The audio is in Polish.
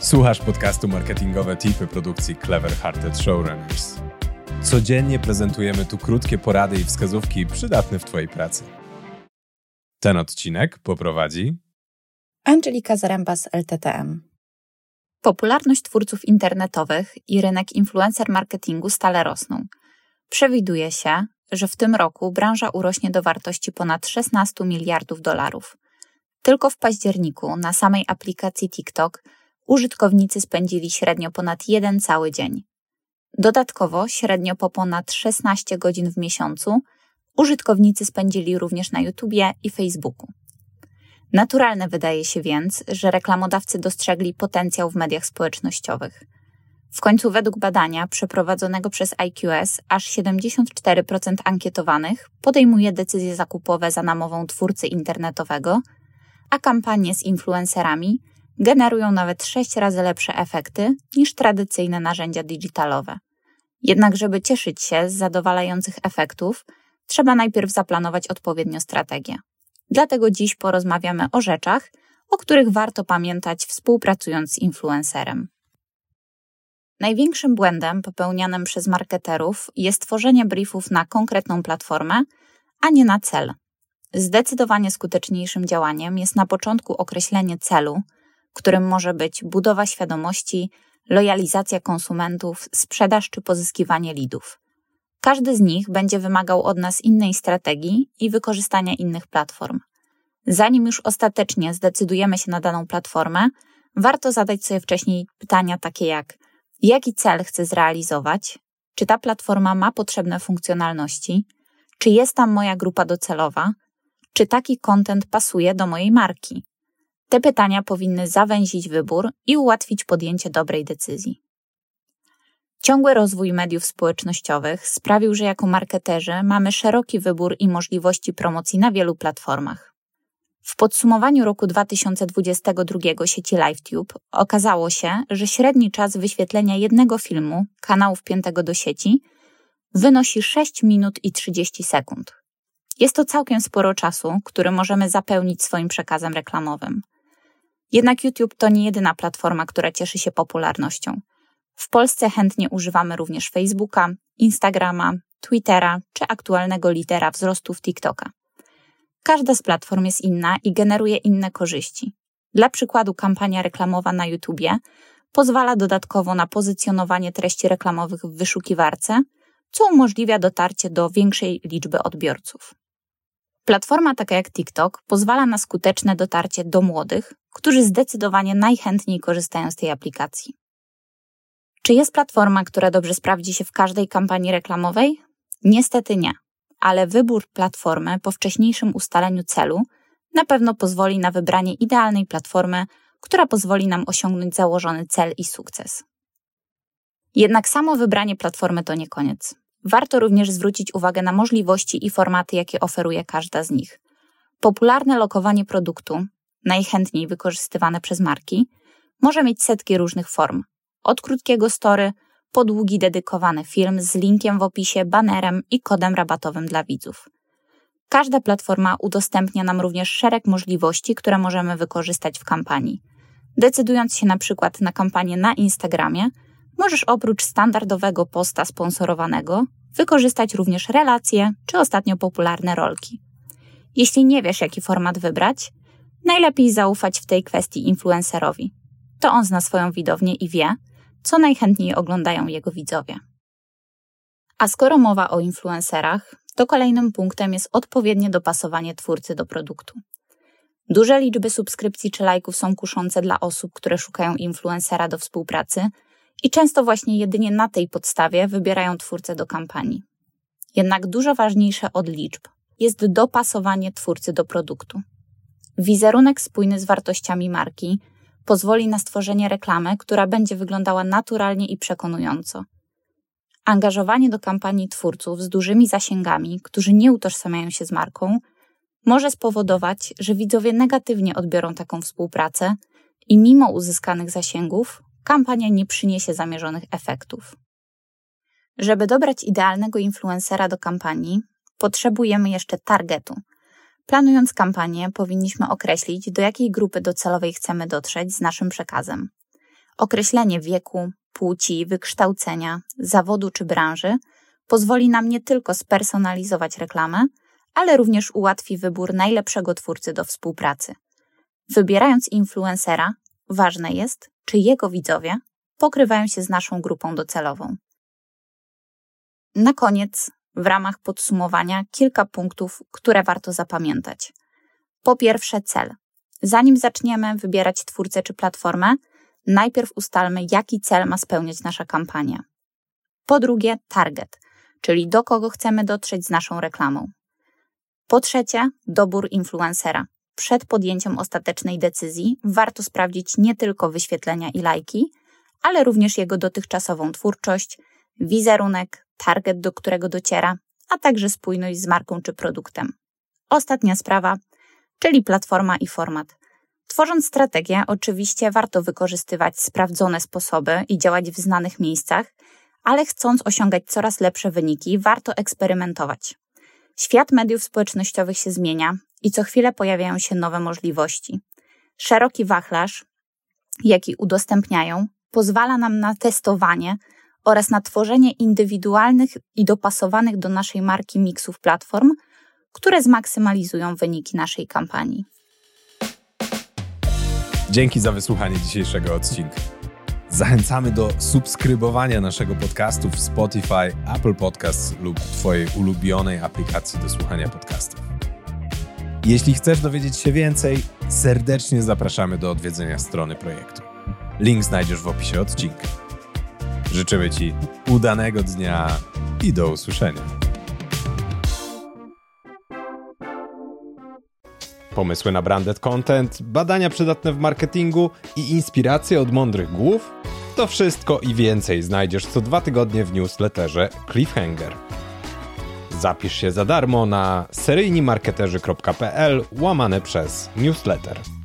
Słuchasz podcastu Marketingowe Tipy produkcji Clever Hearted Showrunners. Codziennie prezentujemy tu krótkie porady i wskazówki przydatne w Twojej pracy. Ten odcinek poprowadzi Angelika Zaręba z LTTM. Popularność twórców internetowych i rynek influencer marketingu stale rosną. Przewiduje się, że w tym roku branża urośnie do wartości ponad 16 miliardów dolarów. Tylko w październiku na samej aplikacji TikTok użytkownicy spędzili średnio ponad jeden cały dzień. Dodatkowo, średnio po ponad 16 godzin w miesiącu, użytkownicy spędzili również na YouTubie i Facebooku. Naturalne wydaje się więc, że reklamodawcy dostrzegli potencjał w mediach społecznościowych. W końcu, według badania przeprowadzonego przez IQS, aż 74% ankietowanych podejmuje decyzje zakupowe za namową twórcy internetowego, a kampanie z influencerami generują nawet 6 razy lepsze efekty niż tradycyjne narzędzia digitalowe. Jednak, żeby cieszyć się z zadowalających efektów, trzeba najpierw zaplanować odpowiednio strategię. Dlatego dziś porozmawiamy o rzeczach, o których warto pamiętać współpracując z influencerem. Największym błędem popełnianym przez marketerów jest tworzenie briefów na konkretną platformę, a nie na cel. Zdecydowanie skuteczniejszym działaniem jest na początku określenie celu, którym może być budowa świadomości, lojalizacja konsumentów, sprzedaż czy pozyskiwanie lidów. Każdy z nich będzie wymagał od nas innej strategii i wykorzystania innych platform. Zanim już ostatecznie zdecydujemy się na daną platformę, warto zadać sobie wcześniej pytania takie jak: jaki cel chcę zrealizować? Czy ta platforma ma potrzebne funkcjonalności? Czy jest tam moja grupa docelowa? Czy taki content pasuje do mojej marki? Te pytania powinny zawęzić wybór i ułatwić podjęcie dobrej decyzji. Ciągły rozwój mediów społecznościowych sprawił, że jako marketerzy mamy szeroki wybór i możliwości promocji na wielu platformach. W podsumowaniu roku 2022 sieci LiveTube okazało się, że średni czas wyświetlenia jednego filmu kanału wpiętego do sieci wynosi 6 minut i 30 sekund. Jest to całkiem sporo czasu, który możemy zapełnić swoim przekazem reklamowym. Jednak YouTube to nie jedyna platforma, która cieszy się popularnością. W Polsce chętnie używamy również Facebooka, Instagrama, Twittera czy aktualnego lidera wzrostów TikToka. Każda z platform jest inna i generuje inne korzyści. Dla przykładu, kampania reklamowa na YouTubie pozwala dodatkowo na pozycjonowanie treści reklamowych w wyszukiwarce, co umożliwia dotarcie do większej liczby odbiorców. Platforma taka jak TikTok pozwala na skuteczne dotarcie do młodych, którzy zdecydowanie najchętniej korzystają z tej aplikacji. Czy jest platforma, która dobrze sprawdzi się w każdej kampanii reklamowej? Niestety nie, ale wybór platformy po wcześniejszym ustaleniu celu na pewno pozwoli na wybranie idealnej platformy, która pozwoli nam osiągnąć założony cel i sukces. Jednak samo wybranie platformy to nie koniec. Warto również zwrócić uwagę na możliwości i formaty, jakie oferuje każda z nich. Popularne lokowanie produktu, najchętniej wykorzystywane przez marki, może mieć setki różnych form. Od krótkiego story po długi dedykowany film z linkiem w opisie, banerem i kodem rabatowym dla widzów. Każda platforma udostępnia nam również szereg możliwości, które możemy wykorzystać w kampanii. Decydując się na przykład na kampanię na Instagramie, możesz oprócz standardowego posta sponsorowanego wykorzystać również relacje czy ostatnio popularne rolki. Jeśli nie wiesz, jaki format wybrać, najlepiej zaufać w tej kwestii influencerowi. To on zna swoją widownię i wie, co najchętniej oglądają jego widzowie. A skoro mowa o influencerach, to kolejnym punktem jest odpowiednie dopasowanie twórcy do produktu. Duże liczby subskrypcji czy lajków są kuszące dla osób, które szukają influencera do współpracy i często właśnie jedynie na tej podstawie wybierają twórcę do kampanii. Jednak dużo ważniejsze od liczb jest dopasowanie twórcy do produktu. Wizerunek spójny z wartościami marki pozwoli na stworzenie reklamy, która będzie wyglądała naturalnie i przekonująco. Angażowanie do kampanii twórców z dużymi zasięgami, którzy nie utożsamiają się z marką, może spowodować, że widzowie negatywnie odbiorą taką współpracę i mimo uzyskanych zasięgów kampania nie przyniesie zamierzonych efektów. Żeby dobrać idealnego influencera do kampanii, potrzebujemy jeszcze targetu. Planując kampanię, powinniśmy określić, do jakiej grupy docelowej chcemy dotrzeć z naszym przekazem. Określenie wieku, płci, wykształcenia, zawodu czy branży pozwoli nam nie tylko spersonalizować reklamę, ale również ułatwi wybór najlepszego twórcy do współpracy. Wybierając influencera, ważne jest, czy jego widzowie pokrywają się z naszą grupą docelową. Na koniec, w ramach podsumowania, kilka punktów, które warto zapamiętać. Po pierwsze, cel. Zanim zaczniemy wybierać twórcę czy platformę, najpierw ustalmy, jaki cel ma spełniać nasza kampania. Po drugie, target, czyli do kogo chcemy dotrzeć z naszą reklamą. Po trzecie, dobór influencera. Przed podjęciem ostatecznej decyzji warto sprawdzić nie tylko wyświetlenia i lajki, ale również jego dotychczasową twórczość, wizerunek, target, do którego dociera, a także spójność z marką czy produktem. Ostatnia sprawa, czyli platforma i format. Tworząc strategię, oczywiście warto wykorzystywać sprawdzone sposoby i działać w znanych miejscach, ale chcąc osiągać coraz lepsze wyniki, warto eksperymentować. Świat mediów społecznościowych się zmienia i co chwilę pojawiają się nowe możliwości. Szeroki wachlarz, jaki udostępniają, pozwala nam na testowanie oraz na tworzenie indywidualnych i dopasowanych do naszej marki miksów platform, które zmaksymalizują wyniki naszej kampanii. Dzięki za wysłuchanie dzisiejszego odcinka. Zachęcamy do subskrybowania naszego podcastu w Spotify, Apple Podcasts lub Twojej ulubionej aplikacji do słuchania podcastów. Jeśli chcesz dowiedzieć się więcej, serdecznie zapraszamy do odwiedzenia strony projektu. Link znajdziesz w opisie odcinka. Życzymy Ci udanego dnia i do usłyszenia. Pomysły na branded content, badania przydatne w marketingu i inspiracje od mądrych głów? To wszystko i więcej znajdziesz co dwa tygodnie w newsletterze Cliffhanger. Zapisz się za darmo na seryjnimarketerzy.pl łamane przez newsletter.